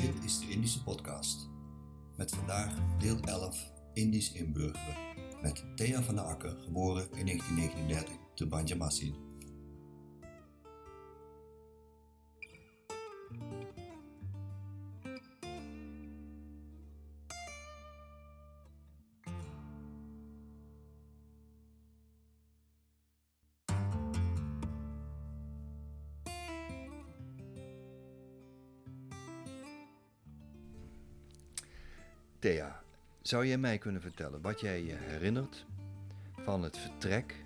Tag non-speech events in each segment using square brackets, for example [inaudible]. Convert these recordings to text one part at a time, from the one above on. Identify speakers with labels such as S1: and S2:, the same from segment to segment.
S1: Dit is de Indische podcast. Met vandaag deel 11 Indisch inburgeren. Met Thea van der Akker, geboren in 1939 te Banjarmasin.
S2: Zou jij mij kunnen vertellen wat jij je herinnert van het vertrek,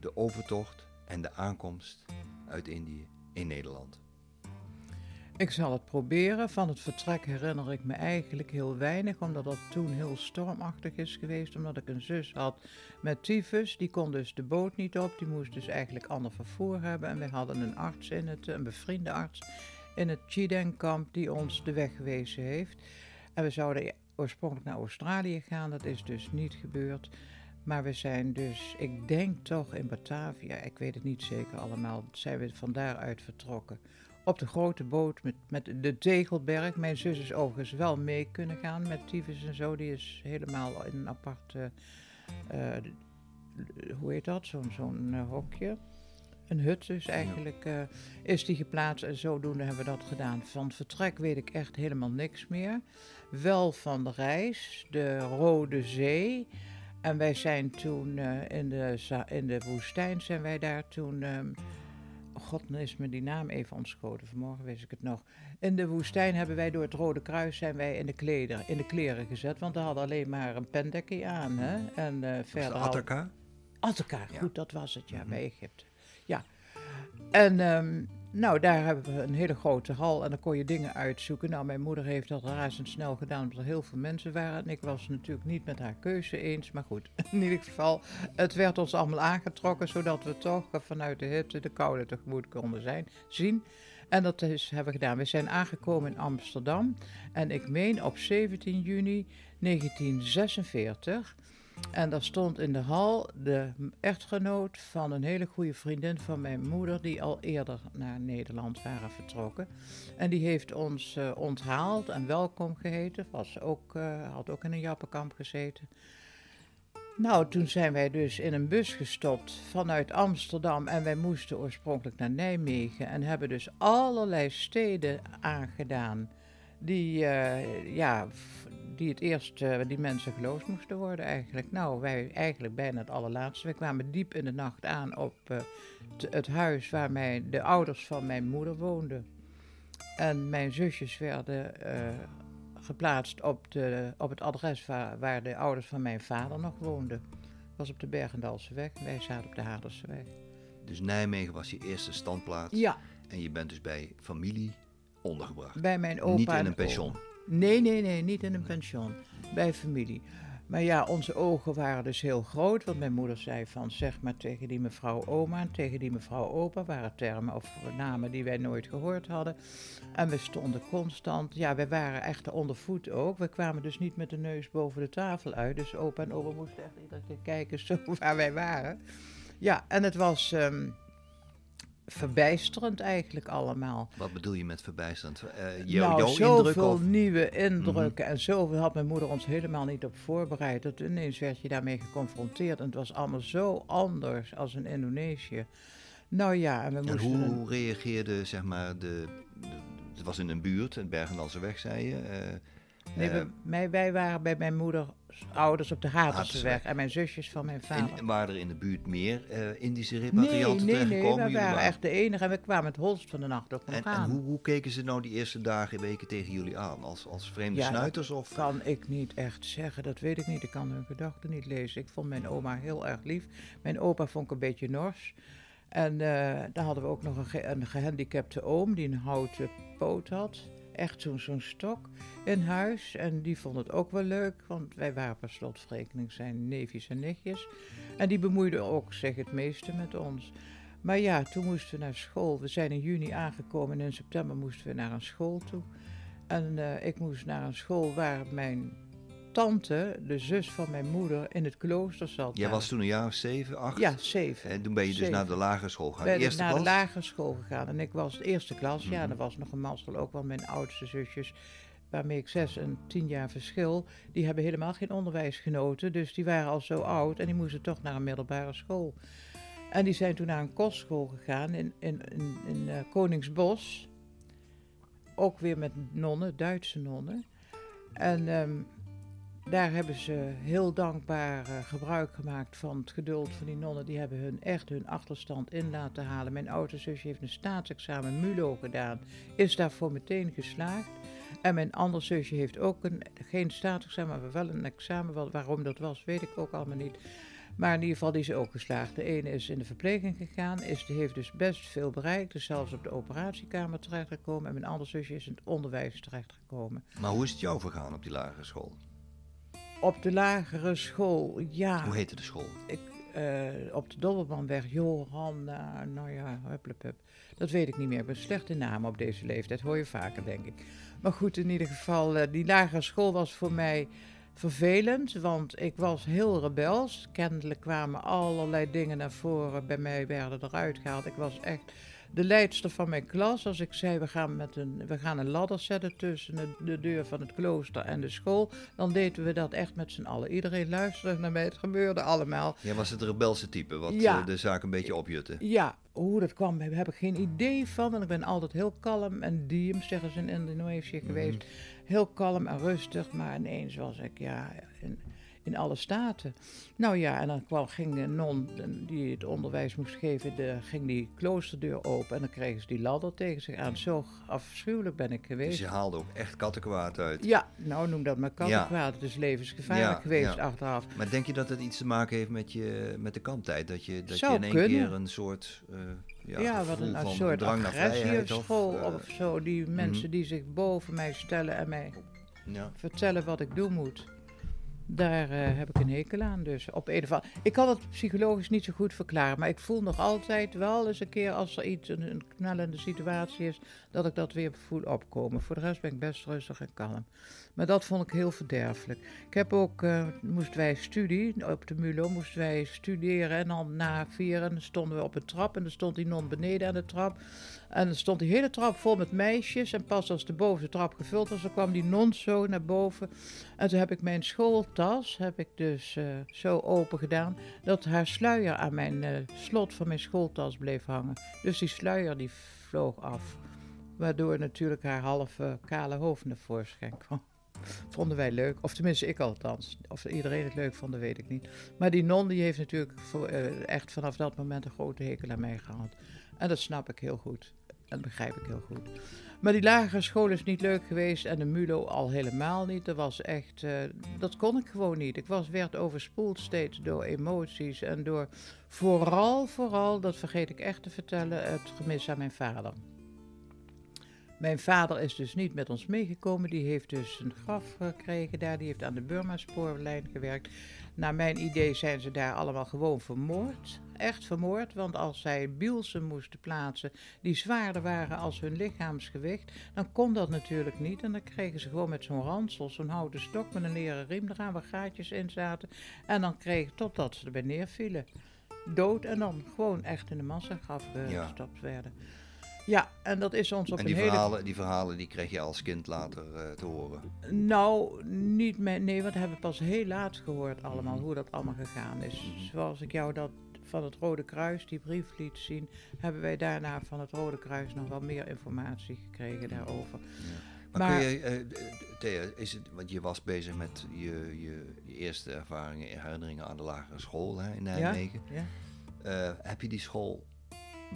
S2: de overtocht en de aankomst uit Indië in Nederland?
S3: Ik zal het proberen. Van het vertrek herinner ik me eigenlijk heel weinig, omdat dat toen heel stormachtig is geweest. Omdat ik een zus had met tyfus. Die kon dus de boot niet op. Die moest dus eigenlijk ander vervoer hebben. En we hadden een arts in het, een bevriende arts in het Chideng-kamp die ons de weg gewezen heeft. En we zouden oorspronkelijk naar Australië gaan. Dat is dus niet gebeurd. Maar we zijn dus, ik denk toch in Batavia, ik weet het niet zeker allemaal, zijn we van daaruit vertrokken. Op de grote boot met, met de Tegelberg. Mijn zus is overigens wel mee kunnen gaan met tyfus en zo. Die is helemaal in een apart, eh, eh, hoe heet dat, zo'n zo'n uh, hokje. Een hut dus eigenlijk uh, is die geplaatst en zodoende hebben we dat gedaan. Van vertrek weet ik echt helemaal niks meer. Wel van de reis, de Rode Zee. En wij zijn toen uh, in, de, in de woestijn, zijn wij daar toen... Um, God, dan is me die naam even ontschoten. Vanmorgen wist ik het nog. In de woestijn hebben wij door het Rode Kruis zijn wij in de, kleder, in de kleren gezet. Want we hadden alleen maar een pendekkie aan. Hè? En uh, verder.
S2: Attica?
S3: Attica, ja. goed, dat was het ja, mm -hmm. bij Egypte. Ja. En um, nou, daar hebben we een hele grote hal en dan kon je dingen uitzoeken. Nou, mijn moeder heeft dat razendsnel gedaan omdat er heel veel mensen waren. En ik was natuurlijk niet met haar keuze eens. Maar goed, [laughs] in ieder geval, het werd ons allemaal aangetrokken, zodat we toch vanuit de hitte de koude tegemoet konden zijn, zien. En dat is, hebben we gedaan. We zijn aangekomen in Amsterdam. En ik meen op 17 juni 1946. En daar stond in de hal de echtgenoot van een hele goede vriendin van mijn moeder, die al eerder naar Nederland waren vertrokken. En die heeft ons uh, onthaald en welkom geheten. Was ook, uh, had ook in een jappenkamp gezeten. Nou, toen zijn wij dus in een bus gestopt vanuit Amsterdam en wij moesten oorspronkelijk naar Nijmegen en hebben dus allerlei steden aangedaan die, uh, ja, die het eerst, uh, die mensen geloosd moesten worden eigenlijk. Nou, wij eigenlijk bijna het allerlaatste. We kwamen diep in de nacht aan op uh, het huis waar mijn, de ouders van mijn moeder woonden. En mijn zusjes werden geplaatst op, de, op het adres waar, waar, de ouders van mijn vader nog woonden. Dat was op de Bergendalse weg. Wij zaten op de Haarderse weg.
S2: Dus Nijmegen was je eerste standplaats.
S3: Ja.
S2: En je bent dus bij familie ondergebracht.
S3: Bij mijn opa.
S2: Niet in een pension.
S3: Nee, nee, nee, niet in een pension. Bij familie. Maar ja, onze ogen waren dus heel groot, want mijn moeder zei van zeg maar tegen die mevrouw oma en tegen die mevrouw opa, waren termen of namen die wij nooit gehoord hadden. En we stonden constant, ja, wij waren echt onder voet ook. We kwamen dus niet met de neus boven de tafel uit, dus opa en oma moesten echt iedere keer kijken zo [laughs] waar wij waren. Ja, en het was... Um, verbijsterend eigenlijk allemaal.
S2: Wat bedoel je met verbijsterend? Uh, jou,
S3: nou,
S2: jouw
S3: zoveel
S2: indruk,
S3: nieuwe indrukken en zoveel had mijn moeder ons helemaal niet op voorbereid. Dat ineens werd je daarmee geconfronteerd en het was allemaal zo anders als in Indonesië. Nou ja, en we
S2: en
S3: moesten...
S2: hoe reageerde, zeg maar, de, de, het was in een buurt, het Bergendalse weg, zei je. Uh,
S3: Nee, uh, wij waren bij mijn moeder ouders op de Haterseweg en mijn zusjes van mijn vader.
S2: En waren er in de buurt meer uh, Indische repatrianten
S3: nee, nee,
S2: terechtgekomen?
S3: Nee, we waren echt de enige en we kwamen het holst van de nacht op
S2: en, en hoe, hoe, keken ze nou die eerste dagen en weken tegen jullie aan? Als, als vreemde
S3: ja,
S2: snuiters? Of?
S3: kan ik niet echt zeggen, dat weet ik niet. Ik kan hun gedachten niet lezen. Ik vond mijn oma heel erg lief. Mijn opa vond ik een beetje nors. En uh, dan hadden we ook nog een, ge een gehandicapte oom die een houten poot had echt zo'n zo'n stok in huis. En die vond het ook wel leuk, want wij waren per slotverrekening zijn neefjes en nichtjes. En die bemoeiden ook zich het meeste met ons. Maar ja, toen moesten we naar school. We zijn in juni aangekomen en in september moesten we naar een school toe. En uh, ik moest naar een school waar mijn tante, de zus van mijn moeder, in het klooster zat.
S2: Jij
S3: daar.
S2: was toen een jaar of zeven, acht?
S3: Ja, zeven.
S2: En toen ben je dus naar de lagere school gegaan.
S3: ben
S2: Eerste
S3: naar
S2: klas?
S3: de lagere school gegaan en ik was de eerste klas. Ja,
S2: Mhm.
S3: er was nog een mazzel ook, want mijn oudste zusjes, waarmee ik zes en tien jaar verschil, die hebben helemaal geen onderwijs genoten. Dus die waren al zo oud en die moesten toch naar een middelbare school. En die zijn toen naar een kostschool gegaan in, in, in, in eh, Koningsbos. Ook weer met nonnen, Duitse nonnen. En ehm, daar hebben ze heel dankbaar eh, gebruik gemaakt van het geduld van die nonnen. Die hebben hun echt hun achterstand in laten halen. Mijn oudste zusje heeft een staatsexamen MULO gedaan. Is daarvoor meteen geslaagd. En mijn andere zusje heeft ook een, geen staatsexamen, maar wel een examen. Waarom dat was, weet ik ook allemaal niet. Maar in ieder geval, die is ook geslaagd. De ene is in de verpleging gegaan, is, die heeft dus best veel bereikt. Is zelfs op de operatiekamer terechtgekomen. En mijn andere zusje is in het onderwijs terechtgekomen.
S2: Maar hoe is het jou vergaan op die lagere school?
S3: Op de lagere school, ja.
S2: Hoe heette de school?
S3: Ik, eh, op de Dobbelmanweg, Johan, eh, nou ja, hupplepup. Dat weet ik niet meer. Ik ben slecht in namen op deze leeftijd, hoor je vaker, denk ik. Maar goed, in ieder geval, eh, die lagere school was voor mij vervelend, want ik was heel rebels. Kennelijk kwamen allerlei dingen naar voren, bij mij werden eruit gehaald. Ik was echt de leidster van mijn klas. Als ik zei, we gaan, met een, we gaan een ladder zetten tussen de, de deur van het klooster en de school, dan deden we dat echt met z'n allen. Iedereen luisterde naar mij, het gebeurde allemaal.
S2: Jij was het rebelse type, wat
S3: Ja.
S2: eh, de zaak een beetje opjutte.
S3: Ja, hoe dat kwam, daar heb ik geen idee van. En ik ben altijd heel kalm en diem, zeggen ze in Indonesië geweest. Heel kalm en rustig, maar ineens was ik ja, in, alle staten. Nou ja, en dan kwam, ging een non die het onderwijs moest geven, de, ging die kloosterdeur open. En dan kregen ze die ladder tegen zich aan. Zo afschuwelijk ben ik
S2: Dus
S3: geweest.
S2: je haalde ook echt kattenkwaad uit.
S3: Ja, nou noem dat maar kattenkwaad. Het is levensgevaarlijk
S2: Ja,
S3: geweest
S2: ja.
S3: achteraf.
S2: Maar denk je dat het iets te maken heeft met, je, met de kamptijd? Dat je, dat je in één
S3: kunnen.
S2: keer een soort, eh ja,
S3: Ja, wat een, een soort
S2: drang naar
S3: agressie of
S2: vrijheid of,
S3: school
S2: eh,
S3: of zo. Die mensen die zich boven mij stellen en mij
S2: ja.
S3: vertellen wat ik doen moet. Daar eh, heb ik een hekel aan. Dus op een of andere... Ik kan het psychologisch niet zo goed verklaren. Maar ik voel nog altijd wel eens een keer als er iets, een, knellende situatie is, dat ik dat weer voel opkomen. Voor de rest ben ik best rustig en kalm. Maar dat vond ik heel verderfelijk. Ik heb ook, eh, moesten wij studie, op de MULO moesten wij studeren. En dan na vieren stonden we op een trap. En dan stond die non beneden aan de trap. En dan stond die hele trap vol met meisjes. En pas als de bovenste trap gevuld was, dan kwam die non zo naar boven. En toen heb ik mijn schooltas, heb ik dus eh, zo open gedaan, dat haar sluier aan mijn eh, slot van mijn schooltas bleef hangen. Dus die sluier die vloog af. Waardoor natuurlijk haar halve kale hoofd naar voorschijn kwam. [laughs] Vonden wij leuk, of tenminste ik althans. Of iedereen het leuk vond, weet ik niet. Maar die non die heeft natuurlijk voor, eh, echt vanaf dat moment een grote hekel aan mij gehad. En dat snap ik heel goed. Dat begrijp ik heel goed. Maar die lagere school is niet leuk geweest en de MULO al helemaal niet. Dat was echt, eh, dat kon ik gewoon niet. Ik was, werd overspoeld steeds door emoties en door vooral, vooral, dat vergeet ik echt te vertellen, het gemis aan mijn vader. Mijn vader is dus niet met ons meegekomen. Die heeft dus een graf gekregen daar. Die heeft aan de Burma-spoorlijn gewerkt. Naar mijn idee zijn ze daar allemaal gewoon vermoord. Echt vermoord. Want als zij bielsen moesten plaatsen die zwaarder waren als hun lichaamsgewicht, dan kon dat natuurlijk niet. En dan kregen ze gewoon met zo'n ransel, zo'n houten stok met een leren riem eraan waar gaatjes in zaten. En dan kregen totdat ze erbij neervielen. Dood en dan gewoon echt in de massagraf
S2: Ja.
S3: gestopt werden. Ja, en dat is ons op
S2: En
S3: een
S2: die
S3: hele
S2: verhalen, die verhalen die kreeg je als kind later eh, te horen.
S3: nou, niet meer. Nee, want we hebben pas heel laat gehoord allemaal hoe dat allemaal gegaan is.
S2: Mhm.
S3: Zoals ik jou dat van het Rode Kruis, die brief liet zien, hebben wij daarna van het Rode Kruis nog wel meer informatie gekregen daarover.
S2: Maar,
S3: Maar-
S2: kun je, eh, Thea, is het, want je was bezig met je, je, je eerste ervaringen en herinneringen aan de lagere school hè, in Nijmegen.
S3: Ja?
S2: Eh, heb je die school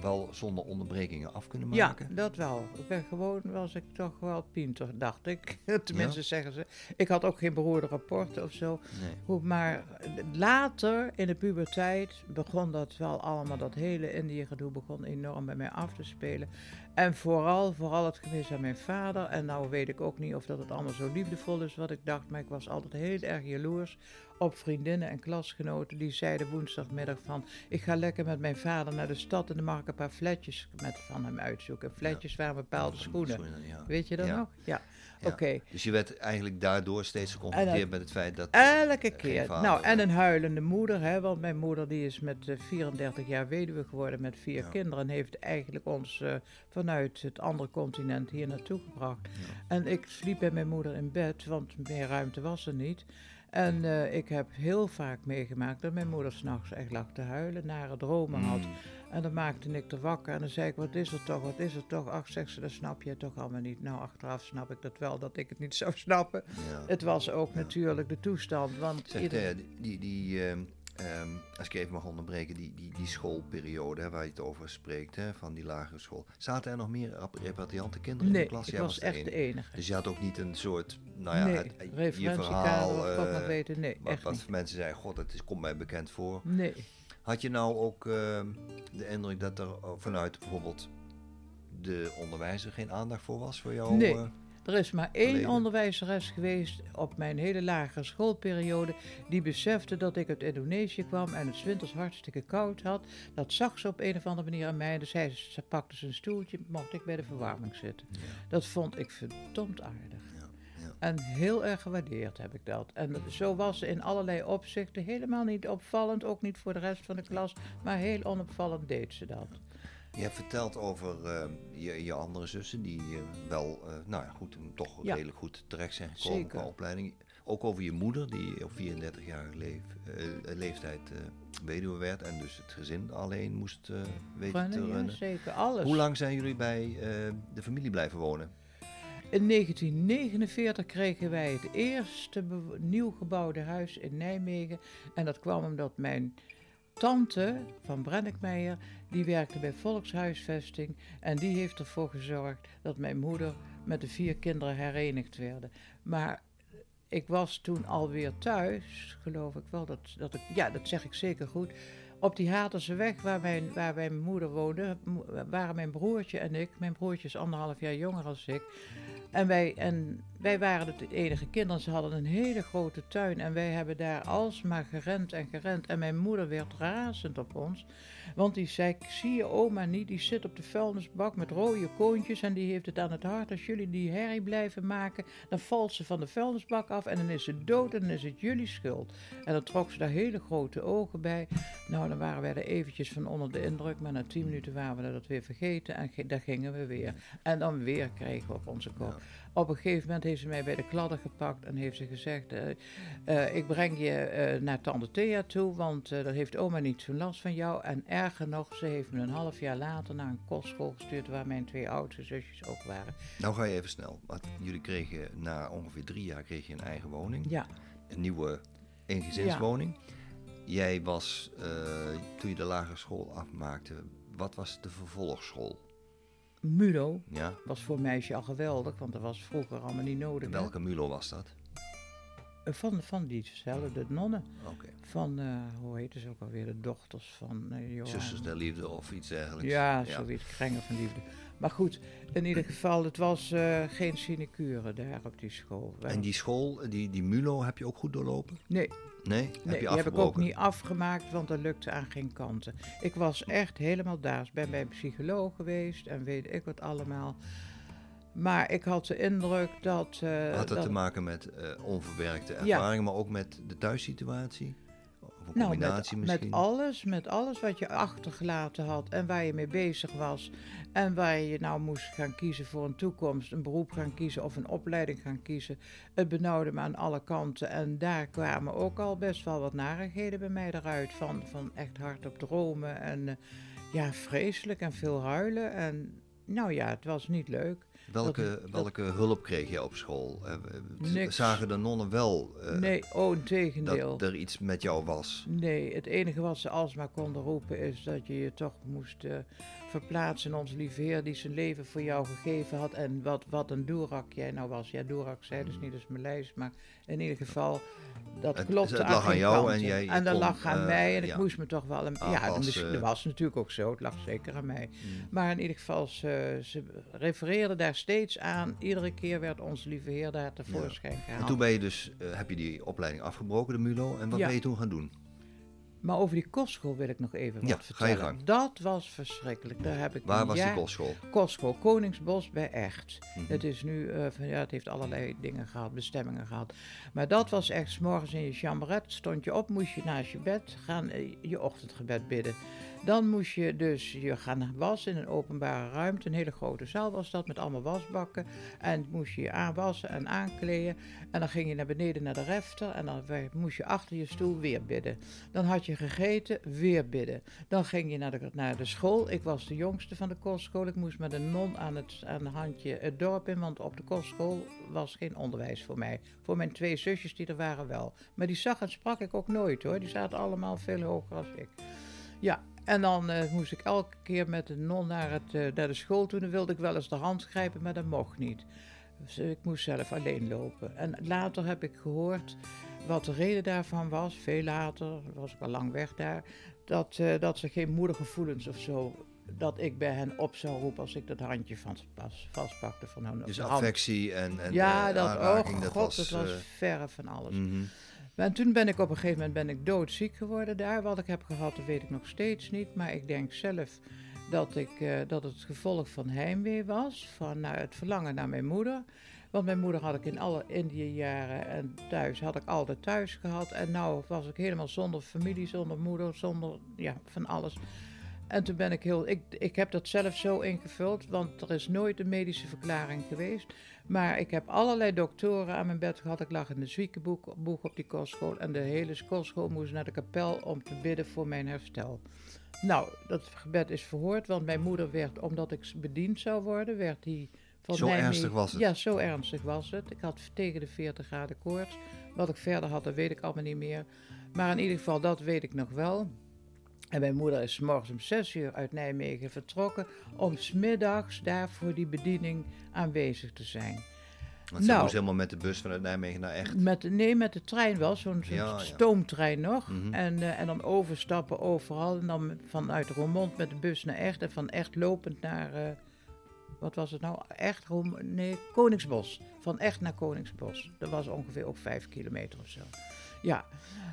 S2: wel zonder onderbrekingen af kunnen
S3: Ja,
S2: maken?
S3: dat wel. Ik ben gewoon, was ik toch wel pinter, dacht ik. [laughs] Tenminste
S2: Ja?
S3: zeggen ze. Ik had ook geen beroerde rapporten of zo.
S2: Nee.
S3: Maar later in de puberteit begon dat wel allemaal, dat hele Indië-gedoe begon enorm bij mij af te spelen. En vooral, vooral het gemis aan mijn vader. En nou weet ik ook niet of dat het allemaal zo liefdevol is wat ik dacht. Maar ik was altijd heel erg jaloers op vriendinnen en klasgenoten. Die zeiden woensdagmiddag van... Ik ga lekker met mijn vader naar de stad en dan mag ik een paar fletjes met, van hem uitzoeken. Fletjes waren bepaalde schoenen.
S2: ja.
S3: Weet je dat
S2: Ja.
S3: nog? Ja. Oké.
S2: Dus je werd eigenlijk daardoor steeds geconfronteerd met het feit dat...
S3: Elke
S2: geen
S3: keer. Nou, en
S2: eh,
S3: een huilende moeder, hè, want mijn moeder die is met eh, 34 jaar weduwe geworden met vier
S2: Ja.
S3: kinderen en heeft eigenlijk ons eh, vanuit het andere continent hier naartoe gebracht. En ik sliep bij mijn moeder in bed, want meer ruimte was er niet. En eh, ik heb heel vaak meegemaakt dat mijn moeder s'nachts echt lag te huilen, nare dromen had. En dan maakte ik er wakker en dan zei ik, wat is er toch, wat is er toch? Ach, zegt ze, dat snap je toch allemaal niet. Nou, achteraf snap ik dat wel, dat ik het niet [laughs] zou snappen.
S2: Ja.
S3: Het was ook natuurlijk de toestand, want ieder-
S2: Thea, die, die, ehm, ehm, als ik even mag onderbreken, die, die, die schoolperiode hè, waar je het over spreekt, hè, van die lagere school. Zaten er nog meer repatriante kinderen in
S3: Nee,
S2: de klas?
S3: ik
S2: Jij
S3: was echt de
S2: enige.
S3: enige.
S2: Dus je had ook niet een soort, nou ja,
S3: nee,
S2: het, je verhaal,
S3: wat
S2: eh,
S3: nog weten, nee,
S2: wat,
S3: echt
S2: wat
S3: niet.
S2: mensen zeiden, god, het is, komt mij bekend voor.
S3: Nee,
S2: Had je nou ook ehm, de indruk dat er eh, vanuit bijvoorbeeld de onderwijzer geen aandacht voor was voor jou?
S3: Nee.
S2: eh?
S3: er is maar één
S2: Verleden.
S3: onderwijzeres geweest op mijn hele lagere schoolperiode die besefte dat ik uit Indonesië kwam en het winters hartstikke koud had. Dat zag ze op een of andere manier aan mij. Dus zij, ze pakte zijn stoeltje, mocht ik bij de verwarming zitten. Dat vond ik verdomd aardig. En heel erg gewaardeerd heb ik dat. En zo was ze in allerlei opzichten helemaal niet opvallend, ook niet voor de rest van de klas, maar heel onopvallend deed ze dat.
S2: Je hebt verteld over eh, je, je andere zussen die eh, wel, eh, nou ja, goed, toch
S3: Ja.
S2: redelijk goed terecht zijn gekomen
S3: Zeker.
S2: qua opleiding. Ook over je moeder, die op 34-jarige leef, leeftijd weduwe werd en dus het gezin alleen moest weten te
S3: Runnen, ja, zeker, alles.
S2: Hoe lang zijn jullie bij de familie blijven wonen?
S3: In 1949 kregen wij het eerste nieuw gebouwde huis in Nijmegen. En dat kwam omdat mijn tante van Brennickmeijer, die werkte bij Volkshuisvesting. En die heeft ervoor gezorgd dat mijn moeder met de vier kinderen herenigd werden. Maar ik was toen alweer thuis, geloof ik wel. Dat, dat ik, ja, dat zeg ik zeker goed. Op die Haterse weg waar mijn, waar mijn moeder woonde, waren mijn broertje en ik. Mijn broertje is anderhalf jaar jonger als ik. En wij, en wij waren de enige kinderen. Ze hadden een hele grote tuin. En wij hebben daar alsmaar gerend en gerend. En mijn moeder werd razend op ons. Want die zei, zie je oma niet. Die zit op de vuilnisbak met rode koontjes. En die heeft het aan het hart. Als jullie die herrie blijven maken, dan valt ze van de vuilnisbak af. En dan is ze dood en dan is het jullie schuld. En dan trok ze daar hele grote ogen bij. Nou, dan waren wij er eventjes van onder de indruk. Maar na tien minuten waren we dat weer vergeten. En daar gingen we weer. En dan weer kregen we op onze kop. Op een gegeven moment heeft ze mij bij de kladden gepakt en heeft ze gezegd: eh, eh, Ik breng je eh, naar Tante Thea toe, want daar heeft oma niet zo'n last van jou. En erger nog, ze heeft me een half jaar later naar een kostschool gestuurd waar mijn twee oudste zusjes ook waren.
S2: Nou ga je even snel. Want jullie kregen na ongeveer drie jaar kreeg je een eigen woning.
S3: Ja,
S2: Een nieuwe eengezinswoning. Jij was, eh, toen je de lagere school afmaakte, wat was de vervolgschool?
S3: Mulo
S2: Ja?
S3: was voor meisje al geweldig, want dat was vroeger allemaal niet nodig.
S2: Welke MULO was dat?
S3: Eh, Van, van diezelfde nonnen.
S2: Oké.
S3: Van, eh, hoe heet ze ook alweer, de dochters van uh.
S2: Zusters der Liefde of iets dergelijks.
S3: Ja, zoiets, krengen van liefde. Maar goed, in ieder geval, het was geen sinecure daar op die school.
S2: En die school, die, die MULO, heb je ook goed doorlopen?
S3: Nee,
S2: Nee?
S3: nee
S2: heb je
S3: die heb ik ook niet afgemaakt, want dat lukte aan geen kanten. Ik was echt helemaal daas. Ben bij een psycholoog geweest en weet ik wat allemaal. Maar ik had de indruk dat... eh,
S2: Had dat
S3: dat
S2: te maken met eh, onverwerkte
S3: Ja.
S2: ervaringen, maar ook met de thuissituatie? Of een
S3: Nou,
S2: combinatie
S3: met,
S2: misschien?
S3: met alles, met alles wat je achtergelaten had en waar je mee bezig was. En waar je nou moest gaan kiezen voor een toekomst, een beroep gaan kiezen of een opleiding gaan kiezen. Het benauwde me aan alle kanten. En daar kwamen ook al best wel wat narigheden bij mij eruit. Van, van echt hardop dromen en eh, ja, vreselijk en veel huilen. En nou ja, het was niet leuk.
S2: Welke,
S3: dat-
S2: welke hulp kreeg je op school? Eh,
S3: Niks.
S2: Zagen de nonnen wel eh,
S3: nee, oh,
S2: dat er iets met jou was?
S3: Nee, het enige wat ze alsmaar konden roepen is dat je je toch moest eh, verplaatsen in onze lieve Heer die zijn leven voor jou gegeven had. En wat, wat een doerak jij nou was. Ja, doerak zei dus niet, dus mijn lijst. Maar in ieder geval, dat
S2: Het-
S3: klopte
S2: het lag aan jou en jij- je
S3: En dat
S2: kon,
S3: lag aan
S2: eh,
S3: mij en ik
S2: ja.
S3: moest me toch wel... Een, ja,
S2: Aanpassen.
S3: misschien- dat was natuurlijk ook zo. Het lag zeker aan mij. Maar in ieder geval, ze, ze refereerden daar steeds aan. Iedere keer werd onze lieve Heer daar tevoorschijn gehaald.
S2: En toen ben je dus, eh, heb je die opleiding afgebroken, de MULO. En wat
S3: Ja.
S2: ben je toen gaan doen?
S3: Maar over die kostschool wil ik nog even wat
S2: Ja, ga
S3: vertellen.
S2: je gang.
S3: Dat was verschrikkelijk. Daar heb ik
S2: Waar was
S3: jaar...
S2: die kostschool?
S3: Kostschool Koningsbos bij Echt.
S2: Mhm.
S3: Het is nu, van, ja, het heeft allerlei dingen gehad, bestemmingen gehad. Maar dat was echt, 's morgens in je chambret stond je op, moest je naast je bed gaan eh, je ochtendgebed bidden. Dan moest je dus je gaan wassen in een openbare ruimte. Een hele grote zaal was dat, met allemaal wasbakken. En moest je je aanwassen en aankleden. En dan ging je naar beneden naar de refter. En dan moest je achter je stoel weer bidden. Dan had je gegeten, weer bidden. Dan ging je naar de, naar de school. Ik was de jongste van de kostschool. Ik moest met een non aan het aan het handje het dorp in. Want op de kostschool was geen onderwijs voor mij. Voor mijn twee zusjes die er waren wel. Maar die zag en sprak ik ook nooit hoor. Die zaten allemaal veel hoger als ik. Ja, en dan eh, moest ik elke keer met de non naar, het, eh, naar de school toe. Dan wilde ik wel eens de hand grijpen, maar dat mocht niet. Dus ik moest zelf alleen lopen. En later heb ik gehoord wat de reden daarvan was. Veel later, was ik al lang weg daar. Dat, eh, dat ze geen moedergevoelens of zo. Dat ik bij hen op zou roepen als ik dat handje van, pas, vastpakte van hun.
S2: Dus affectie en, en
S3: Ja, dat, oh
S2: dat
S3: god,
S2: was...
S3: het was verre van alles.
S2: mhm.
S3: Maar toen ben ik op een gegeven moment ben ik doodziek geworden daar. Wat ik heb gehad, dat weet ik nog steeds niet. Maar ik denk zelf dat, ik, eh, dat het gevolg van heimwee was. Van nou, het verlangen naar mijn moeder. Want mijn moeder had ik in alle Indië-jaren en thuis had ik altijd thuis gehad. En nou was ik helemaal zonder familie, zonder moeder, zonder ja, van alles. En toen ben ik heel. Ik, ik heb dat zelf zo ingevuld, want er is nooit een medische verklaring geweest. Maar ik heb allerlei doktoren aan mijn bed gehad. Ik lag in de ziekenboeg boeg op die kostschool. En de hele kostschool moest naar de kapel om te bidden voor mijn herstel. Nou, dat gebed is verhoord, want mijn moeder werd, omdat ik bediend zou worden, werd die van
S2: Zo
S3: mij mee-
S2: ernstig was het?
S3: Ja, zo ernstig was het. Ik had tegen de 40 graden koorts. Wat ik verder had, dat weet ik allemaal niet meer. Maar in ieder geval, dat weet ik nog wel. En mijn moeder is morgens om 6 uur uit Nijmegen vertrokken om smiddags daar voor die bediening aanwezig te zijn.
S2: Want ze
S3: Nou.
S2: moest helemaal met de bus vanuit Nijmegen naar Echt.
S3: Met, nee, met de trein wel, zo'n zo'n
S2: Ja, ja.
S3: stoomtrein nog.
S2: Mhm.
S3: en, eh, en dan overstappen overal. En dan vanuit Roermond met de bus naar Echt. En van Echt lopend naar, eh, wat was het nou? Echt, nee, Koningsbos. Van Echt naar Koningsbos. Dat was ongeveer ook vijf kilometer of zo. Ja,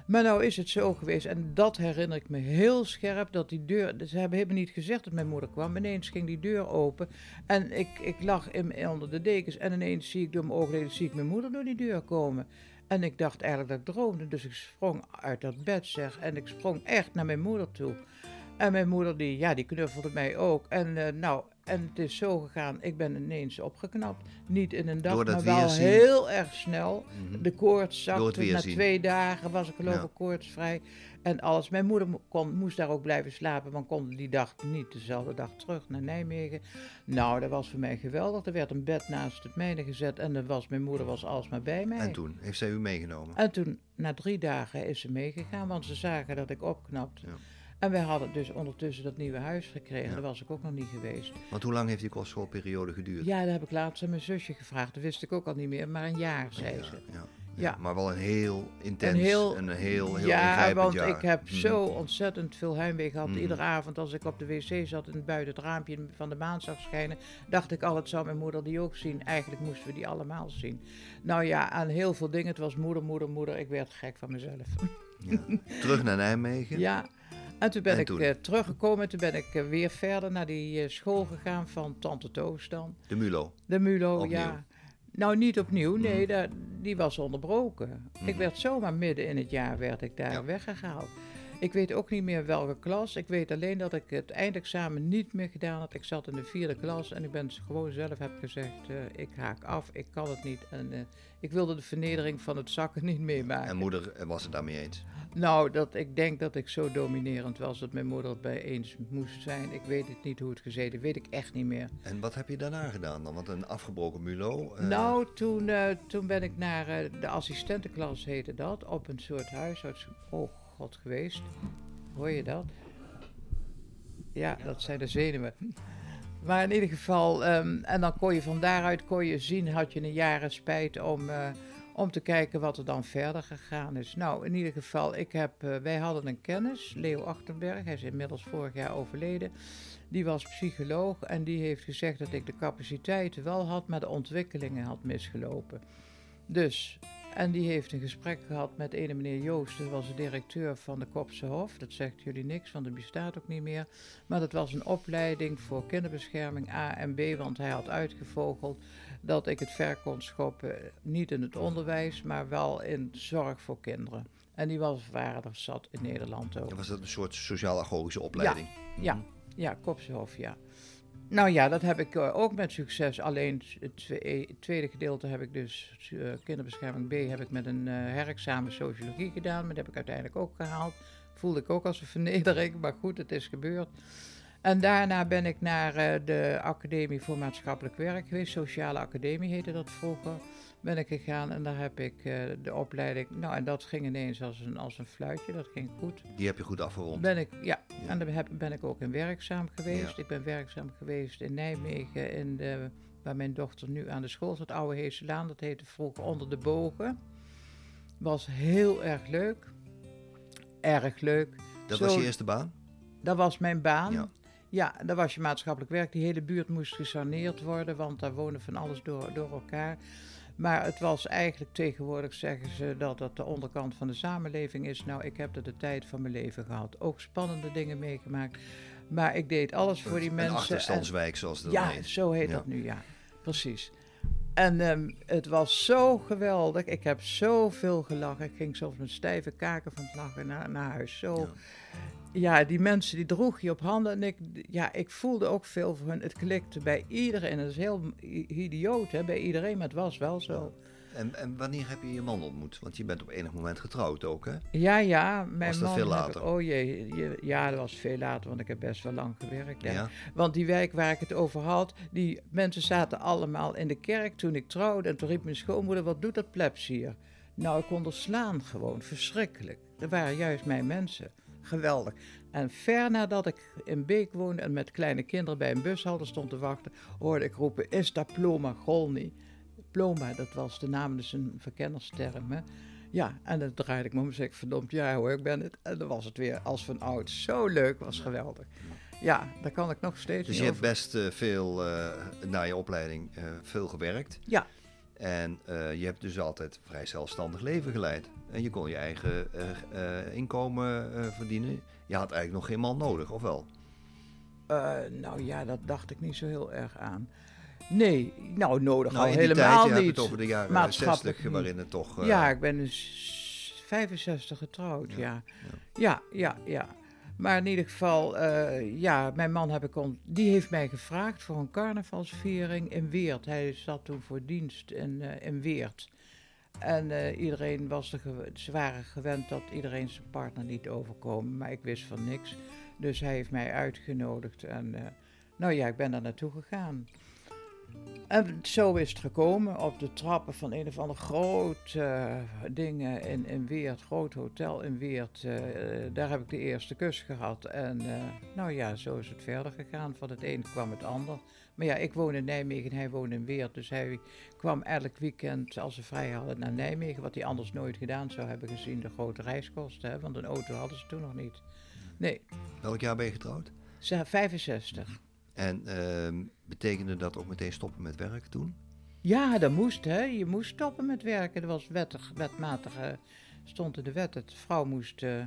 S3: maar nou is het zo geweest. En dat herinner ik me heel scherp. Dat die deur, ze hebben helemaal niet gezegd dat mijn moeder kwam. Ineens ging die deur open. En ik, ik lag in, onder de dekens. En ineens zie ik door mijn oogleden zie ik mijn moeder door die deur komen. En ik dacht eigenlijk dat ik droomde. Dus ik sprong uit dat bed zeg. En ik sprong echt naar mijn moeder toe. En mijn moeder die, ja, die knuffelde mij ook. En eh, nou, en het is zo gegaan. Ik ben ineens opgeknapt. Niet in een dag,
S2: Door dat
S3: maar wel
S2: weerzien.
S3: heel erg snel.
S2: Mhm.
S3: De koorts
S2: Door het
S3: zakte. Na
S2: weerzien.
S3: twee dagen was ik geloof
S2: Ja.
S3: ik koortsvrij. En alles. Mijn moeder mo- kon, moest daar ook blijven slapen. Want kon die dag niet dezelfde dag terug naar Nijmegen. Nou, dat was voor mij geweldig. Er werd een bed naast het mijne gezet. En er was, mijn moeder was alsmaar bij mij.
S2: En toen heeft zij u meegenomen.
S3: En toen, na drie dagen, is ze meegegaan, want ze zagen dat ik opknapte.
S2: Ja.
S3: En wij hadden dus ondertussen dat nieuwe huis gekregen.
S2: Ja.
S3: Daar was ik ook nog niet geweest.
S2: Want hoe lang heeft die kostschoolperiode geduurd?
S3: Ja, dat heb ik laatst aan mijn zusje gevraagd. Dat wist ik ook al niet meer, maar een jaar, zei
S2: ja,
S3: ze.
S2: ja.
S3: Ja.
S2: Maar wel een heel intens
S3: Een heel-
S2: en een heel, heel
S3: ja, want
S2: jaar.
S3: ik heb
S2: Mhm.
S3: zo ontzettend veel heimwee gehad.
S2: Mhm.
S3: Iedere avond als ik op de wc zat en buiten het raampje van de maan zag schijnen, dacht ik al, het zou mijn moeder die ook zien. Eigenlijk moesten we die allemaal zien. Nou ja, aan heel veel dingen. Het was moeder, moeder, moeder. Ik werd gek van mezelf.
S2: Ja. [laughs] Terug naar Nijmegen.
S3: Ja, en toen ben
S2: En
S3: ik
S2: toen?
S3: eh, teruggekomen. Toen ben ik eh, weer verder naar die eh, school gegaan van Tante Toos dan.
S2: De MULO.
S3: De Mulo,
S2: Opnieuw?
S3: ja. Nou, niet opnieuw, nee,
S2: Mhm.
S3: daar- die was onderbroken. Ik
S2: Mhm.
S3: werd zomaar midden in het jaar werd ik daar
S2: Ja.
S3: weggehaald. Ik weet ook niet meer welke klas. Ik weet alleen dat ik het eindexamen niet meer gedaan had. Ik zat in de vierde klas en ik ben gewoon zelf heb gezegd, eh, ik haak af, ik kan het niet. En eh, ik wilde de vernedering van het zakken [laughs] niet meemaken.
S2: En moeder eh, was het daarmee eens?
S3: Nou, dat, ik denk dat ik zo dominerend was dat mijn moeder het bij eens moest zijn. Ik weet het niet hoe het gezeten, weet ik echt niet meer.
S2: En wat heb je daarna gedaan dan? Want een afgebroken MULO?
S3: Nou, toen, toen ben ik naar de assistentenklas, heette dat, op een soort huisarts. Oh god, geweest. Hoor je dat? Ja, dat zijn de zenuwen. Maar in ieder geval, ehm, en dan kon je van daaruit kon je zien, had je een jaren spijt om, eh, om te kijken wat er dan verder gegaan is. Nou, in ieder geval, ik heb, eh, wij hadden een kennis, Leo Achterberg, hij is inmiddels vorig jaar overleden. Die was psycholoog en die heeft gezegd dat ik de capaciteiten wel had, maar de ontwikkelingen had misgelopen. Dus, en die heeft een gesprek gehad met ene meneer Joost, dat was de directeur van de Kopse Hof. Dat zegt jullie niks, want dat bestaat ook niet meer. Maar dat was een opleiding voor kinderbescherming A en B, want hij had uitgevogeld dat ik het ver kon schoppen, niet in het onderwijs, maar wel in zorg voor kinderen. En die was waar er zat in Nederland ook.
S2: Was dat een soort sociaal-agogische opleiding?
S3: Ja, ja, Kopsehof, ja. Nou ja, dat heb ik eh, ook met succes. Alleen het twe- het tweede gedeelte heb ik dus, eh, kinderbescherming B, heb ik met een eh, herexamen sociologie gedaan. Dat heb ik uiteindelijk ook gehaald. Voelde ik ook als een [laughs] vernedering, maar goed, het is gebeurd. En daarna ben ik naar de Academie voor Maatschappelijk Werk geweest. Sociale Academie heette dat vroeger. Ben ik gegaan en daar heb ik eh, de opleiding. Nou, en dat ging ineens als een, als een fluitje. Dat ging goed.
S2: Die heb je goed afgerond.
S3: Ben ik, ja, en daar heb, ben ik ook in werkzaam geweest. Ik ben werkzaam geweest in Nijmegen, in de, waar mijn dochter nu aan de school zat, Oude Heeselaan. Dat heette vroeger Onder de Bogen. Was heel erg leuk. Erg leuk.
S2: Dat
S3: Zo-
S2: was je eerste baan?
S3: Dat was mijn baan.
S2: Ja.
S3: Ja. daar was je maatschappelijk werk. Die hele buurt moest gesaneerd worden, want daar wonen van alles door, door elkaar. Maar het was eigenlijk tegenwoordig, zeggen ze, dat het de onderkant van de samenleving is. Nou, ik heb er de tijd van mijn leven gehad. Ook spannende dingen meegemaakt. Maar ik deed alles voor die
S2: Een
S3: mensen. en-
S2: achterstandswijk, zoals dat
S3: ja,
S2: heet.
S3: zo heet
S2: Ja.
S3: dat nu, ja. Precies. En ehm, het was zo geweldig. Ik heb zoveel gelachen. Ik ging zelfs met stijve kaken van het lachen naar, naar huis. Zo.
S2: Ja.
S3: Ja. die mensen die droeg je op handen. En ik, ja, ik voelde ook veel voor hun. Het klikte bij iedereen. En dat is heel idioot hè, bij iedereen, maar het was wel zo.
S2: En, en wanneer heb je je man ontmoet? Want je bent op enig moment getrouwd ook, hè?
S3: Ja, ja. Mijn
S2: Was dat
S3: man
S2: veel later?
S3: oh jee, je- ja, dat was veel later, want ik heb best wel lang gewerkt. Ja.
S2: Ja.
S3: Want die wijk waar ik het over had, die mensen zaten allemaal in de kerk toen ik trouwde. En toen riep mijn schoonmoeder, wat doet dat plebs hier? Nou, ik kon er slaan gewoon, verschrikkelijk. Dat waren juist mijn mensen. Geweldig. En ver nadat ik in Beek woonde en met kleine kinderen bij een bushalte stond te wachten, hoorde ik roepen, is dat Ploma Golny? Ploma, dat was de naam, dus een verkennersterm. Hè? Ja, en dan draaide ik me om en zei ik, verdomd, ja hoor, ik ben het. En dan was het weer als van oud. Zo leuk, was geweldig. Ja, daar kan ik nog steeds
S2: Dus je hebt best eh, veel, eh, na je opleiding, eh, veel gewerkt.
S3: Ja,
S2: En je hebt dus altijd vrij zelfstandig leven geleid. En je kon je eigen inkomen verdienen. Je had eigenlijk nog geen man nodig, of wel?
S3: nou ja, dat dacht ik niet zo heel erg aan. Nee, nou nodig
S2: Nou,
S3: al
S2: in die
S3: helemaal
S2: tijd, je hebt
S3: niet.
S2: het over de jaren
S3: Maatschappelijk
S2: 60, waarin het toch... eh,
S3: Ja, ik ben dus 65 getrouwd,
S2: Ja,
S3: ja. Ja, ja, ja. Maar in ieder geval, eh, ja, mijn man heb ik on- die heeft mij gevraagd voor een carnavalsviering in Weert. Hij zat toen voor dienst in, eh, in Weert. En iedereen was er ze waren gewend dat iedereen zijn partner liet overkomen, maar ik wist van niks. Dus hij heeft mij uitgenodigd en nou ja, ik ben daar naartoe gegaan. En zo is het gekomen op de trappen van een of ander groot eh, ding eh, in, in Weert, groot hotel in Weert. eh, daar heb ik de eerste kus gehad. En eh, nou ja, zo is het verder gegaan. Van het een kwam het ander. Maar ja, ik woon in Nijmegen en hij woont in Weert. Dus hij kwam elk weekend, als ze vrij hadden, naar Nijmegen. Wat hij anders nooit gedaan zou hebben gezien, de grote reiskosten. Hè, want een auto hadden ze toen nog niet. Nee,
S2: Welk jaar ben je getrouwd?
S3: ze 65.
S2: En ehm, betekende dat ook meteen stoppen met werk toen?
S3: Ja, dat moest, hè. Je moest stoppen met werken. Dat was wettig, wetmatig, eh, stond in de wet. Dat de vrouw moest eh,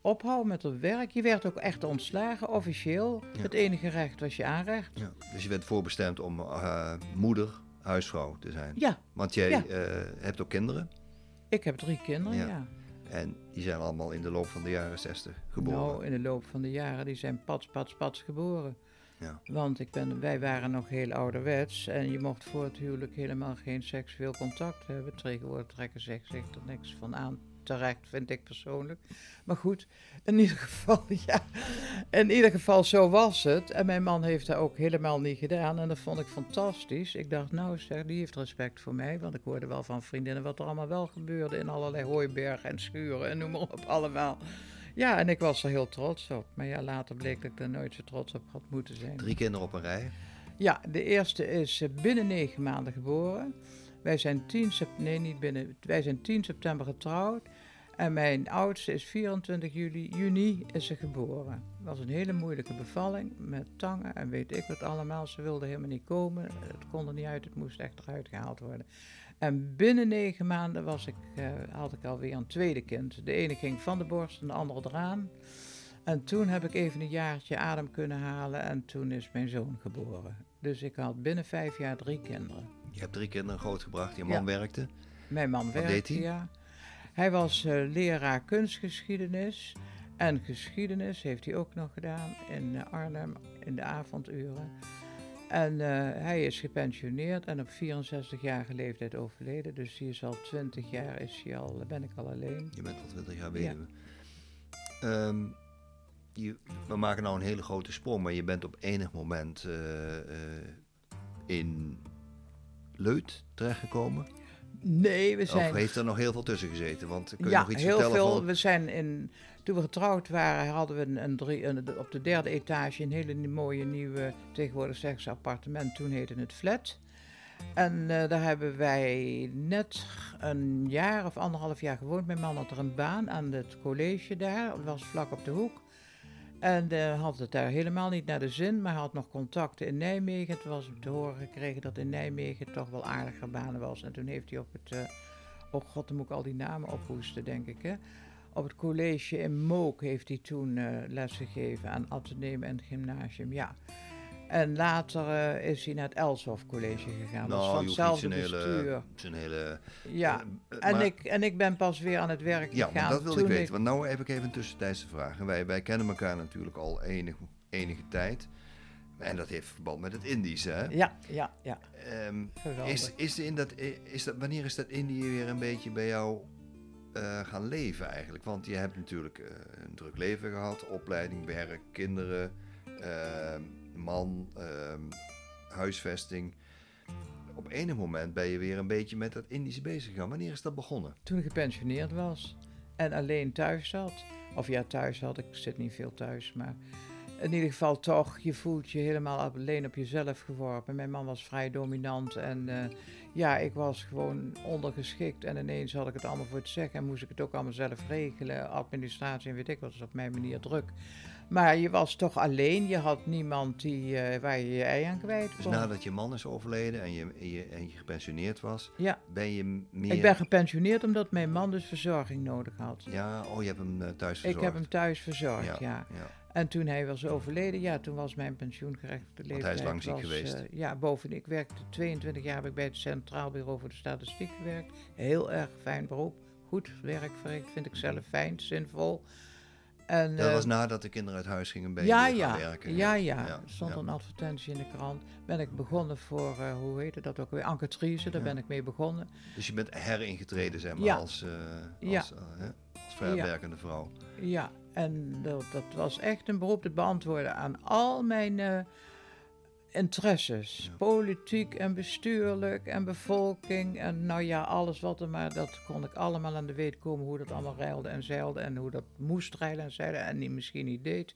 S3: ophouden met haar werk. Je werd ook echt ontslagen, officieel.
S2: Ja.
S3: Het enige recht was je aanrecht.
S2: Ja. Dus je bent voorbestemd om eh, moeder, huisvrouw te zijn.
S3: Ja,
S2: Want jij
S3: Ja.
S2: eh, hebt ook kinderen.
S3: ik heb drie kinderen,
S2: Ja.
S3: ja.
S2: En die zijn allemaal in de loop van de jaren 60 geboren.
S3: Nou, in de loop van de jaren, die zijn pats, pats, pats geboren.
S2: Ja.
S3: Want ik ben, wij waren nog heel ouderwets en je mocht voor het huwelijk helemaal geen seksueel contact hebben. Tegenwoordig trekken zich, zich er niks van aan. Terecht, vind ik persoonlijk. Maar goed, in ieder geval, [laughs] ja. In ieder geval, zo was het. En mijn man heeft dat ook helemaal niet gedaan. En dat vond ik fantastisch. Ik dacht, nou zeg, die heeft respect voor mij. Want ik hoorde wel van vriendinnen wat er allemaal wel gebeurde in allerlei hooibergen en schuren en noem maar op allemaal. Ja, en ik was er heel trots op. Maar ja, later bleek dat ik er nooit zo trots op had moeten zijn.
S2: Drie kinderen op een rij.
S3: Ja, de eerste is eh, binnen negen maanden geboren. Wij zijn 10 september, nee, niet binnen, wij zijn 10 september getrouwd. En mijn oudste is 24 juli, juni is ze geboren. Het was een hele moeilijke bevalling met tangen en weet ik wat allemaal. Ze wilde helemaal niet komen. Het kon er niet uit, het moest echt eruit gehaald worden. En binnen negen maanden was ik, uh, had ik alweer een tweede kind. De ene ging van de borst en de andere eraan. En toen heb ik even een jaartje adem kunnen halen en toen is mijn zoon geboren. Dus ik had binnen vijf jaar drie kinderen.
S2: Je hebt drie kinderen grootgebracht. Je man ja. werkte.
S3: Mijn man
S2: Wat
S3: werkte,
S2: deed hij?
S3: ja. Hij was uh, leraar kunstgeschiedenis. En geschiedenis heeft hij ook nog gedaan in uh, Arnhem in de avonduren. En uh, hij is gepensioneerd en op 64-jarige leeftijd overleden. Dus hij is al 20 jaar, is hij al, ben ik al alleen.
S2: Je bent al 20 jaar weduwe. Ja. Um, je, we maken nou een hele grote sprong, maar je bent op enig moment in Leut terechtgekomen.
S3: Nee, we zijn...
S2: Of heeft er nog heel veel tussen gezeten? Want kun je
S3: ja,
S2: nog iets
S3: heel
S2: vertellen
S3: veel.
S2: van...
S3: We zijn in, toen we getrouwd waren, hadden we een, een op de derde etage een hele mooie nieuwe, tegenwoordig zeggen ze appartement, toen heette het flat. En uh, daar hebben wij net een jaar of anderhalf jaar gewoond. Mijn man had er een baan aan het college daar, dat was vlak op de hoek. En uh, had het daar helemaal niet naar de zin, maar had nog contacten in Nijmegen. Toen was te horen gekregen dat in Nijmegen toch wel aardiger banen was. En toen heeft hij op het, uh, oh god, dan moet ik al die namen ophoesten, denk ik. Hè? Op het college in Mook heeft hij toen uh, lesgegeven aan Atheneum en gymnasium, ja. En later uh, is hij naar het Elshoff College gegaan.
S2: Nou,
S3: dus van hetzelfde bestuur.
S2: Zijn hele,
S3: ja,
S2: uh,
S3: en,
S2: maar,
S3: ik, en ik ben pas weer aan het werk
S2: ja,
S3: gegaan.
S2: Ja, dat wilde ik weten. Want nu heb ik even een tussentijdse vraag. En wij, wij kennen elkaar natuurlijk al enig, enige tijd. En dat heeft verband met het Indisch, hè?
S3: Ja, ja, ja.
S2: Um, is, is in dat, is dat, wanneer is dat Indië weer een beetje bij jou uh, gaan leven eigenlijk? Want je hebt natuurlijk uh, een druk leven gehad. Opleiding, werk, kinderen, uh, man, huisvesting. Op enig moment ben je weer een beetje met dat Indische bezig gegaan. Wanneer is dat begonnen?
S3: Toen ik gepensioneerd was en alleen thuis zat. Of ja, thuis had ik, zit niet veel thuis, maar in ieder geval toch, je voelt je helemaal alleen op jezelf geworpen. Mijn man was vrij dominant en uh, ja, ik was gewoon ondergeschikt. En ineens had ik het allemaal voor het zeggen en moest ik het ook allemaal zelf regelen. Administratie en weet ik wat, was op mijn manier druk. Maar je was toch alleen, je had niemand die, uh, waar je je ei aan kwijt kon.
S2: Dus nadat je man is overleden en je, en je, en je gepensioneerd was,
S3: ja.
S2: ben je meer...
S3: Ik ben gepensioneerd omdat mijn man dus verzorging nodig had.
S2: Ja, oh, je hebt hem uh, thuis verzorgd.
S3: Ik heb hem thuis verzorgd, ja.
S2: ja.
S3: ja. En toen hij was overleden, ja, toen was mijn pensioengerechte leeftijd...
S2: Hij is lang ziek
S3: was,
S2: geweest.
S3: Uh, ja, boven, ik werkte 22 jaar heb ik bij het Centraal Bureau voor de Statistiek gewerkt. Heel erg fijn beroep. Goed werk verricht, vind ik zelf fijn, zinvol. En,
S2: dat uh, was nadat de kinderen uit huis gingen bij
S3: ja, ja,
S2: werken.
S3: Ja, ja. Er stond ja. een advertentie in de krant. Ben ik begonnen voor, uh, hoe heette dat ook weer, Ankertrice, daar ja. ben ik mee begonnen.
S2: Dus je bent heringetreden, zeg maar,
S3: ja.
S2: als, als, als verwerkende vrouw.
S3: Ja, en dat, dat, was echt een beroep te beantwoorden aan al mijn uh, interesses. Politiek en bestuurlijk en bevolking en nou ja, alles wat er maar, dat kon ik allemaal aan de weet komen hoe dat allemaal reilde en zeilde en hoe dat moest rijden en zeilen en die misschien niet deed.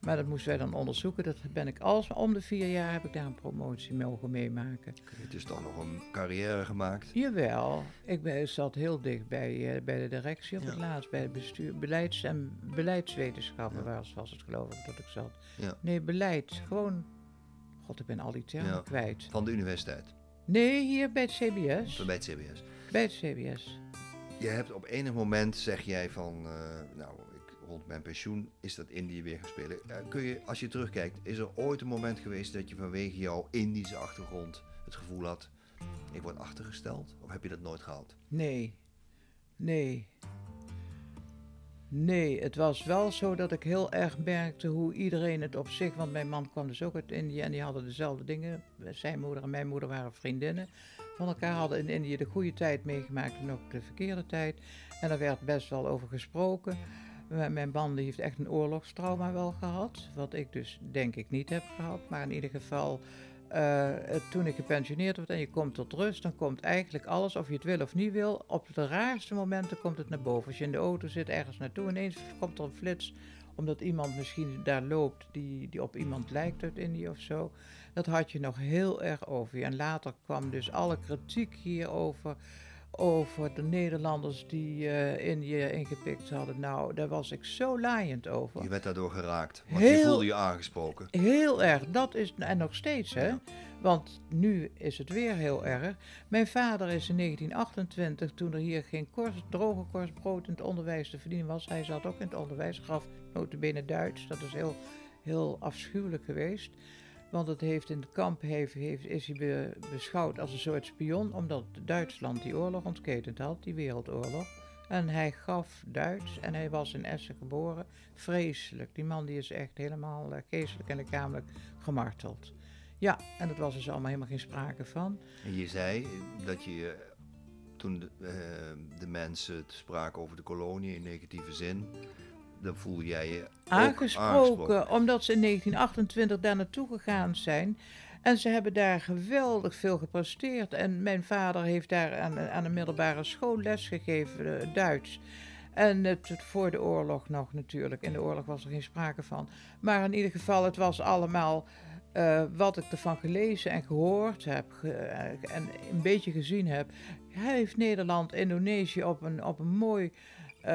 S3: Maar dat moesten wij dan onderzoeken. Dat ben ik alles, om de vier jaar heb ik daar een promotie mogen meemaken.
S2: Het is dan nog een carrière gemaakt?
S3: Jawel, ik ben, zat heel dicht bij, uh, bij de directie op ja. het laatst, bij het bestuur, beleids- en beleidswetenschappen ja. was, was het geloof ik dat ik zat.
S2: Ja.
S3: Nee, beleid, gewoon, god ik ben al die termen ja. kwijt.
S2: Van de universiteit?
S3: Nee, hier bij het CBS.
S2: Bij het CBS?
S3: Bij het CBS.
S2: Je hebt op enig moment, zeg jij van, uh, nou rond mijn pensioen is dat Indië weer gaan spelen. Uh, kun je, als je terugkijkt, is er ooit een moment geweest dat je vanwege jouw Indische achtergrond het gevoel had, ik word achtergesteld? Of heb je dat nooit gehad?
S3: Nee, nee. Nee, het was wel zo dat ik heel erg merkte hoe iedereen het op zich, want mijn man kwam dus ook uit Indië en die hadden dezelfde dingen. Zijn moeder en mijn moeder waren vriendinnen van elkaar, hadden in Indië de goede tijd meegemaakt en ook de verkeerde tijd. En daar werd best wel over gesproken. Mijn man heeft echt een oorlogstrauma wel gehad, wat ik dus denk ik niet heb gehad, maar in ieder geval uh, toen ik gepensioneerd word en je komt tot rust, dan komt eigenlijk alles, of je het wil of niet wil, op de raarste momenten komt het naar boven. Als je in de auto zit, ergens naartoe, ineens komt er een flits, omdat iemand misschien daar loopt die, die op iemand lijkt uit Indië of zo. Dat had je nog heel erg over je. En later kwam dus alle kritiek hierover over de Nederlanders die uh, Indië ingepikt hadden. Nou, daar was ik zo laaiend over.
S2: Je werd daardoor geraakt, want heel, je voelde je aangesproken.
S3: Heel erg, dat is, en nog steeds hè. Want nu is het weer heel erg. Mijn vader is in 1928, toen er hier geen korst, droge korst brood in het onderwijs te verdienen was. Hij zat ook in het onderwijs, gaf notabene Duits. Dat is heel, heel afschuwelijk geweest. Want het heeft in het kamp heeft, heeft, is hij beschouwd als een soort spion, omdat Duitsland die oorlog ontketend had, die wereldoorlog. En hij gaf Duits en hij was in Essen geboren. Vreselijk. Die man die is echt helemaal uh, geestelijk en lichamelijk gemarteld. Ja, en dat was dus allemaal helemaal geen sprake van.
S2: En je zei dat je eh, toen de, uh, de mensen spraken over de kolonie in negatieve zin, dan voel jij je
S3: aangesproken, Omdat ze in 1928 daar naartoe gegaan zijn. En ze hebben daar geweldig veel gepresteerd. En mijn vader heeft daar aan, aan een middelbare school les gegeven, uh, Duits. En het, voor de oorlog nog natuurlijk. In de oorlog was er geen sprake van. Maar in ieder geval, het was allemaal uh, wat ik ervan gelezen en gehoord heb. Ge, uh, en een beetje gezien heb. Hij heeft Nederland, Indonesië op een, op een mooi
S2: uh,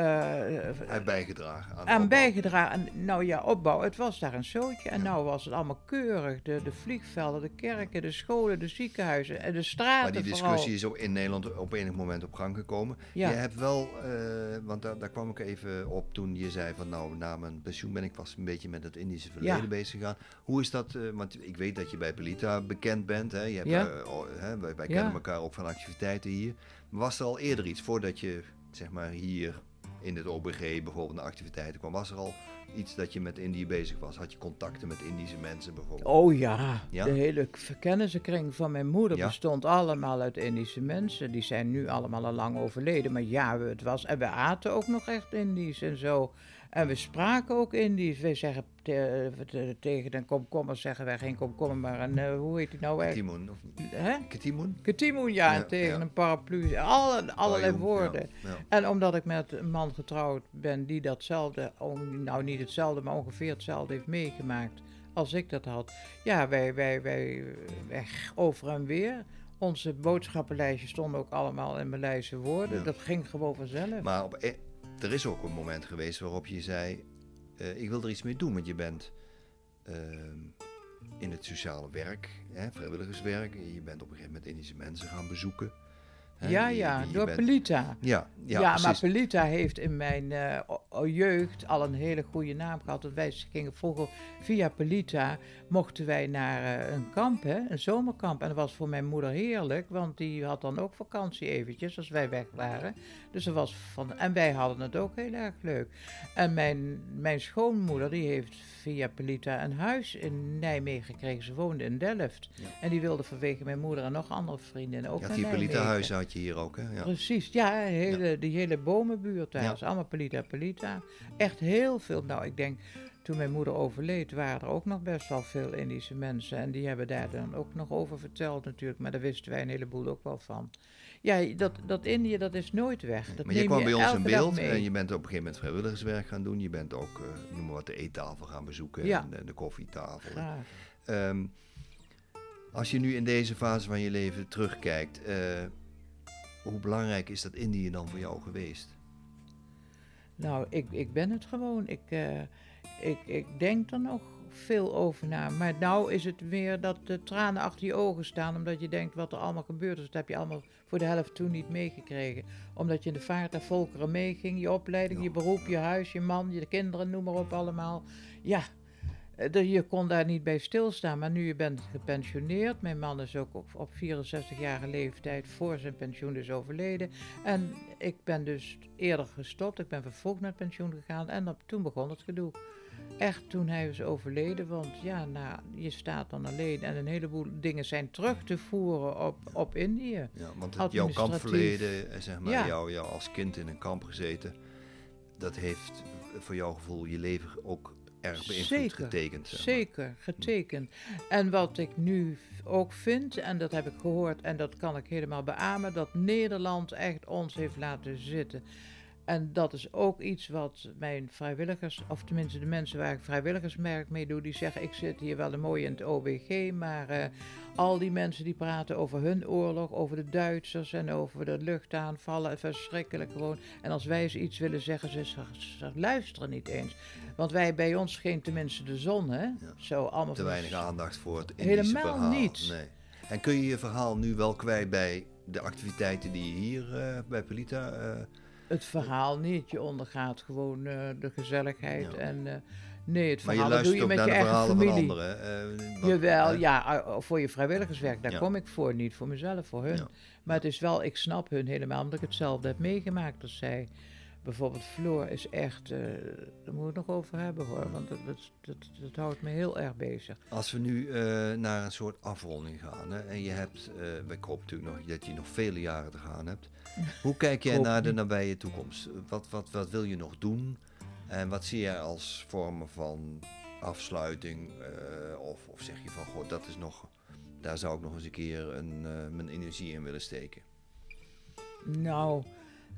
S2: hij bijgedragen
S3: aan, aan bijgedragen. Nou ja, opbouw. Het was daar een zootje. En nou was het allemaal keurig. De, de vliegvelden, de kerken, de scholen, de ziekenhuizen en de straten.
S2: Maar die discussie is ook in Nederland op enig moment op gang gekomen. Ja. Je hebt wel, uh, want daar, daar, kwam ik even op toen je zei van nou, na mijn pensioen ben ik vast een beetje met het Indische verleden ja. bezig gegaan. Hoe is dat? Uh, want ik weet dat je bij Pelita bekend bent. Hè? Je hebt, ja. hè, wij, wij kennen elkaar ook van activiteiten hier. Was er al eerder iets voordat je zeg maar hier in het OBG bijvoorbeeld naar activiteiten kwam, was er al iets dat je met Indië bezig was? Had je contacten met Indische mensen bijvoorbeeld?
S3: Oh ja, ja? de hele kennissenkring van mijn moeder bestond allemaal uit Indische mensen. Die zijn nu allemaal al lang overleden, maar ja, het was... En we aten ook nog echt Indisch en zo. En we spraken ook Indisch. Wij zeggen te, tegen een komkommer zeggen wij geen komkommer, maar een, uh, hoe heet die nou
S2: echt? Ketimoen. Of... Ketimoen?
S3: Ketimoen, ja, ja tegen ja. een paraplu. Alle, allerlei woorden. Ja, en omdat ik met een man getrouwd ben die datzelfde, nou niet hetzelfde, maar ongeveer hetzelfde heeft meegemaakt als ik dat had. Ja, wij, wij, wij, wij over en weer. Onze boodschappenlijstjes stonden ook allemaal in Maleise woorden. Dat ging gewoon vanzelf.
S2: Maar op, e- er is ook een moment geweest waarop je zei: uh, Ik wil er iets mee doen, want je bent uh, in het sociale werk, hè, vrijwilligerswerk. Je bent op een gegeven moment Indische mensen gaan bezoeken.
S3: Ja, ja, door Pelita. Ja, ja, ja maar Pelita heeft in mijn uh, jeugd al een hele goede naam gehad. Want wij gingen vroeger via Pelita, mochten wij naar uh, een kamp, hè, een zomerkamp. En dat was voor mijn moeder heerlijk, want die had dan ook vakantie eventjes als wij weg waren. Dus er was van, en wij hadden het ook heel erg leuk. En mijn, mijn schoonmoeder, die heeft via Pelita een huis in Nijmegen gekregen. Ze woonde in Delft. Ja. En die wilde vanwege mijn moeder en nog andere vriendinnen ook ja, naar
S2: die Pelita huis hier ook, hè?
S3: Ja. Precies, ja, hele, die hele bomenbuurt daar. Ja. is allemaal Pelita Pelita. Echt heel veel. Nou, ik denk, toen mijn moeder overleed, waren er ook nog best wel veel Indische mensen. En die hebben daar dan ook nog over verteld natuurlijk. Maar daar wisten wij een heleboel ook wel van. Ja, dat, dat Indië, dat is nooit weg. Dat
S2: maar je kwam bij ons in beeld en je bent op een gegeven moment vrijwilligerswerk gaan doen. Je bent ook, uh, noem maar wat, de eettafel gaan bezoeken ja. en de koffietafel. Um, als je nu in deze fase van je leven terugkijkt, uh, hoe belangrijk is dat Indië dan voor jou geweest?
S3: Nou, ik, ik ben het gewoon. Ik, uh, ik, ik denk er nog veel over na. Maar nou is het weer dat de tranen achter je ogen staan. Omdat je denkt wat er allemaal gebeurd is. Dat heb je allemaal voor de helft toen niet meegekregen. Omdat je in de vaart naar volkeren meeging. Je opleiding, je beroep, je huis, je man, je kinderen, noem maar op allemaal. Ja, Eh, je kon daar niet bij stilstaan, maar nu je bent gepensioneerd. Mijn man is ook op, op 64-jarige leeftijd voor zijn pensioen dus overleden. En ik ben dus eerder gestopt. Ik ben vervroegd met pensioen gegaan en op, toen begon het gedoe. Echt toen hij is overleden, want ja, nou, je staat dan alleen en een heleboel dingen zijn terug te voeren op, op Indië.
S2: Ja, want het, jouw kampverleden, eh, zeg maar, ja. jou, jou als kind in een kamp gezeten, dat heeft voor jouw gevoel je leven ook erg beïnvloed zeker, getekend.
S3: Zeker, getekend. En wat ik nu ook vind, en dat heb ik gehoord en dat kan ik helemaal beamen, dat Nederland echt ons heeft laten zitten. En dat is ook iets wat mijn vrijwilligers, of tenminste de mensen waar ik vrijwilligersmerk mee doe, die zeggen: Ik zit hier wel een mooi in het OBG, maar uh, al die mensen die praten over hun oorlog, over de Duitsers en over de luchtaanvallen, verschrikkelijk gewoon. En als wij eens iets willen zeggen, ze, ze, luisteren niet eens. Want wij bij ons geen tenminste de zon, hè? Ja. Zo allemaal
S2: Te weinig aandacht voor het
S3: Indische
S2: Helemaal
S3: verhaal. niet.
S2: Nee. En kun je je verhaal nu wel kwijt bij de activiteiten die je hier uh, bij Pelita. Uh,
S3: het verhaal niet. Je ondergaat gewoon uh, de gezelligheid. En uh, nee, het
S2: verhaal maar je doe je met je eigen familie. Van anderen, uh,
S3: Jawel, ja, voor je vrijwilligerswerk, daar ja. kom ik voor. Niet voor mezelf, voor hun. Ja. Maar het is wel, ik snap hun helemaal, omdat ik hetzelfde heb meegemaakt als zij. Bijvoorbeeld Floor is echt, daar moeten we het nog over hebben hoor, want dat, dat, dat, dat houdt me heel erg bezig.
S2: Als we nu naar een soort afronding gaan, hè, en je hebt, wij hopen natuurlijk nog dat je nog vele jaren te gaan hebt. Hoe kijk jij naar de nabije toekomst? Wat, wat, wat wil je nog doen? En wat zie jij als vormen van afsluiting? Uh, of, of zeg je van, god, dat is nog, daar zou ik nog eens een keer een, uh, mijn energie in willen steken?
S3: Nou,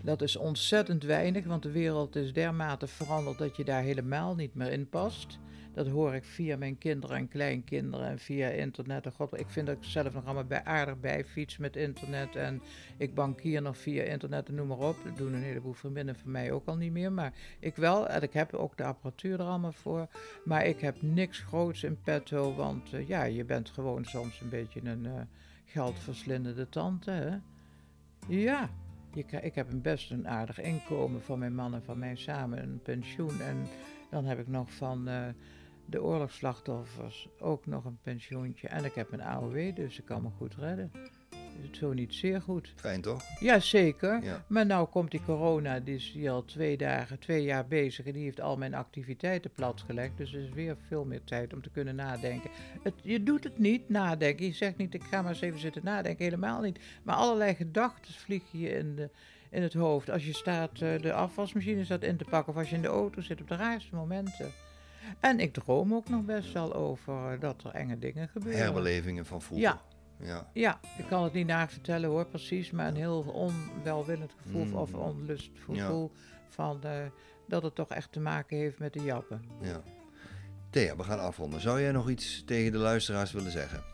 S3: dat is ontzettend weinig, want de wereld is dermate veranderd dat je daar helemaal niet meer in past. Dat hoor ik via mijn kinderen en kleinkinderen en via internet. En God, ik vind dat ik zelf nog allemaal bij, aardig bij fiets met internet. En ik bankier nog via internet en noem maar op. Dat doen een heleboel vriendinnen van mij ook al niet meer. Maar ik wel. En ik heb ook de apparatuur er allemaal voor. Maar ik heb niks groots in petto. Want uh, ja, je bent gewoon soms een beetje een uh, geldverslindende tante. Hè? Ja, ik heb een best een aardig inkomen van mijn man en van mij samen. Een pensioen. En dan heb ik nog van... Uh, de oorlogsslachtoffers ook nog een pensioentje. En ik heb een AOW, dus ik kan me goed redden. Is het zo niet zeer goed.
S2: Fijn toch?
S3: Ja, zeker. Ja. Maar nou komt die corona, die is hier al twee dagen, twee jaar bezig. En die heeft al mijn activiteiten platgelegd. Dus er is weer veel meer tijd om te kunnen nadenken. Het, je doet het niet, nadenken. Je zegt niet, ik ga maar eens even zitten nadenken. Helemaal niet. Maar allerlei gedachten vliegen je in, de, in het hoofd. Als je staat uh, de afwasmachine staat in te pakken. Of als je in de auto zit op de raarste momenten. En ik droom ook nog best wel over dat er enge dingen gebeuren.
S2: Herbelevingen van vroeger.
S3: Ja. Ja. ja, ik kan het niet navertellen hoor, precies. Maar een heel onwelwillend gevoel mm. of onlustgevoel ja. van uh, dat het toch echt te maken heeft met de jappen.
S2: Ja. Thea, we gaan afronden. Zou jij nog iets tegen de luisteraars willen zeggen? [laughs]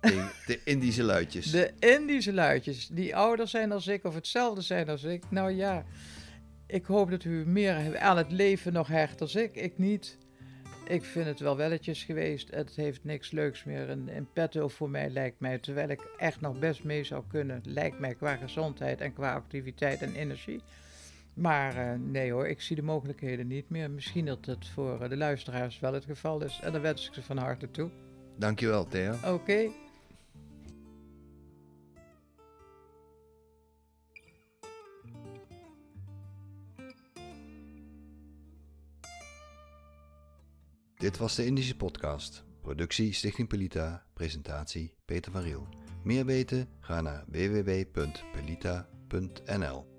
S2: De, de Indische luidjes.
S3: De Indische luidjes, die ouder zijn als ik of hetzelfde zijn als ik. Nou ja, ik hoop dat u meer aan het leven nog hecht als ik. Ik niet ik vind het wel welletjes geweest. Het heeft niks leuks meer in, in petto voor mij, lijkt mij. Terwijl ik echt nog best mee zou kunnen, lijkt mij, qua gezondheid en qua activiteit en energie. Maar uh, nee hoor, ik zie de mogelijkheden niet meer. Misschien dat het voor uh, de luisteraars wel het geval is. En dan wens ik ze van harte toe.
S2: Dankjewel, Thea.
S3: Oké. Okay.
S1: Dit was de Indische Podcast. Productie Stichting Pelita. Presentatie Peter van Riel. Meer weten? Ga naar www.pelita.nl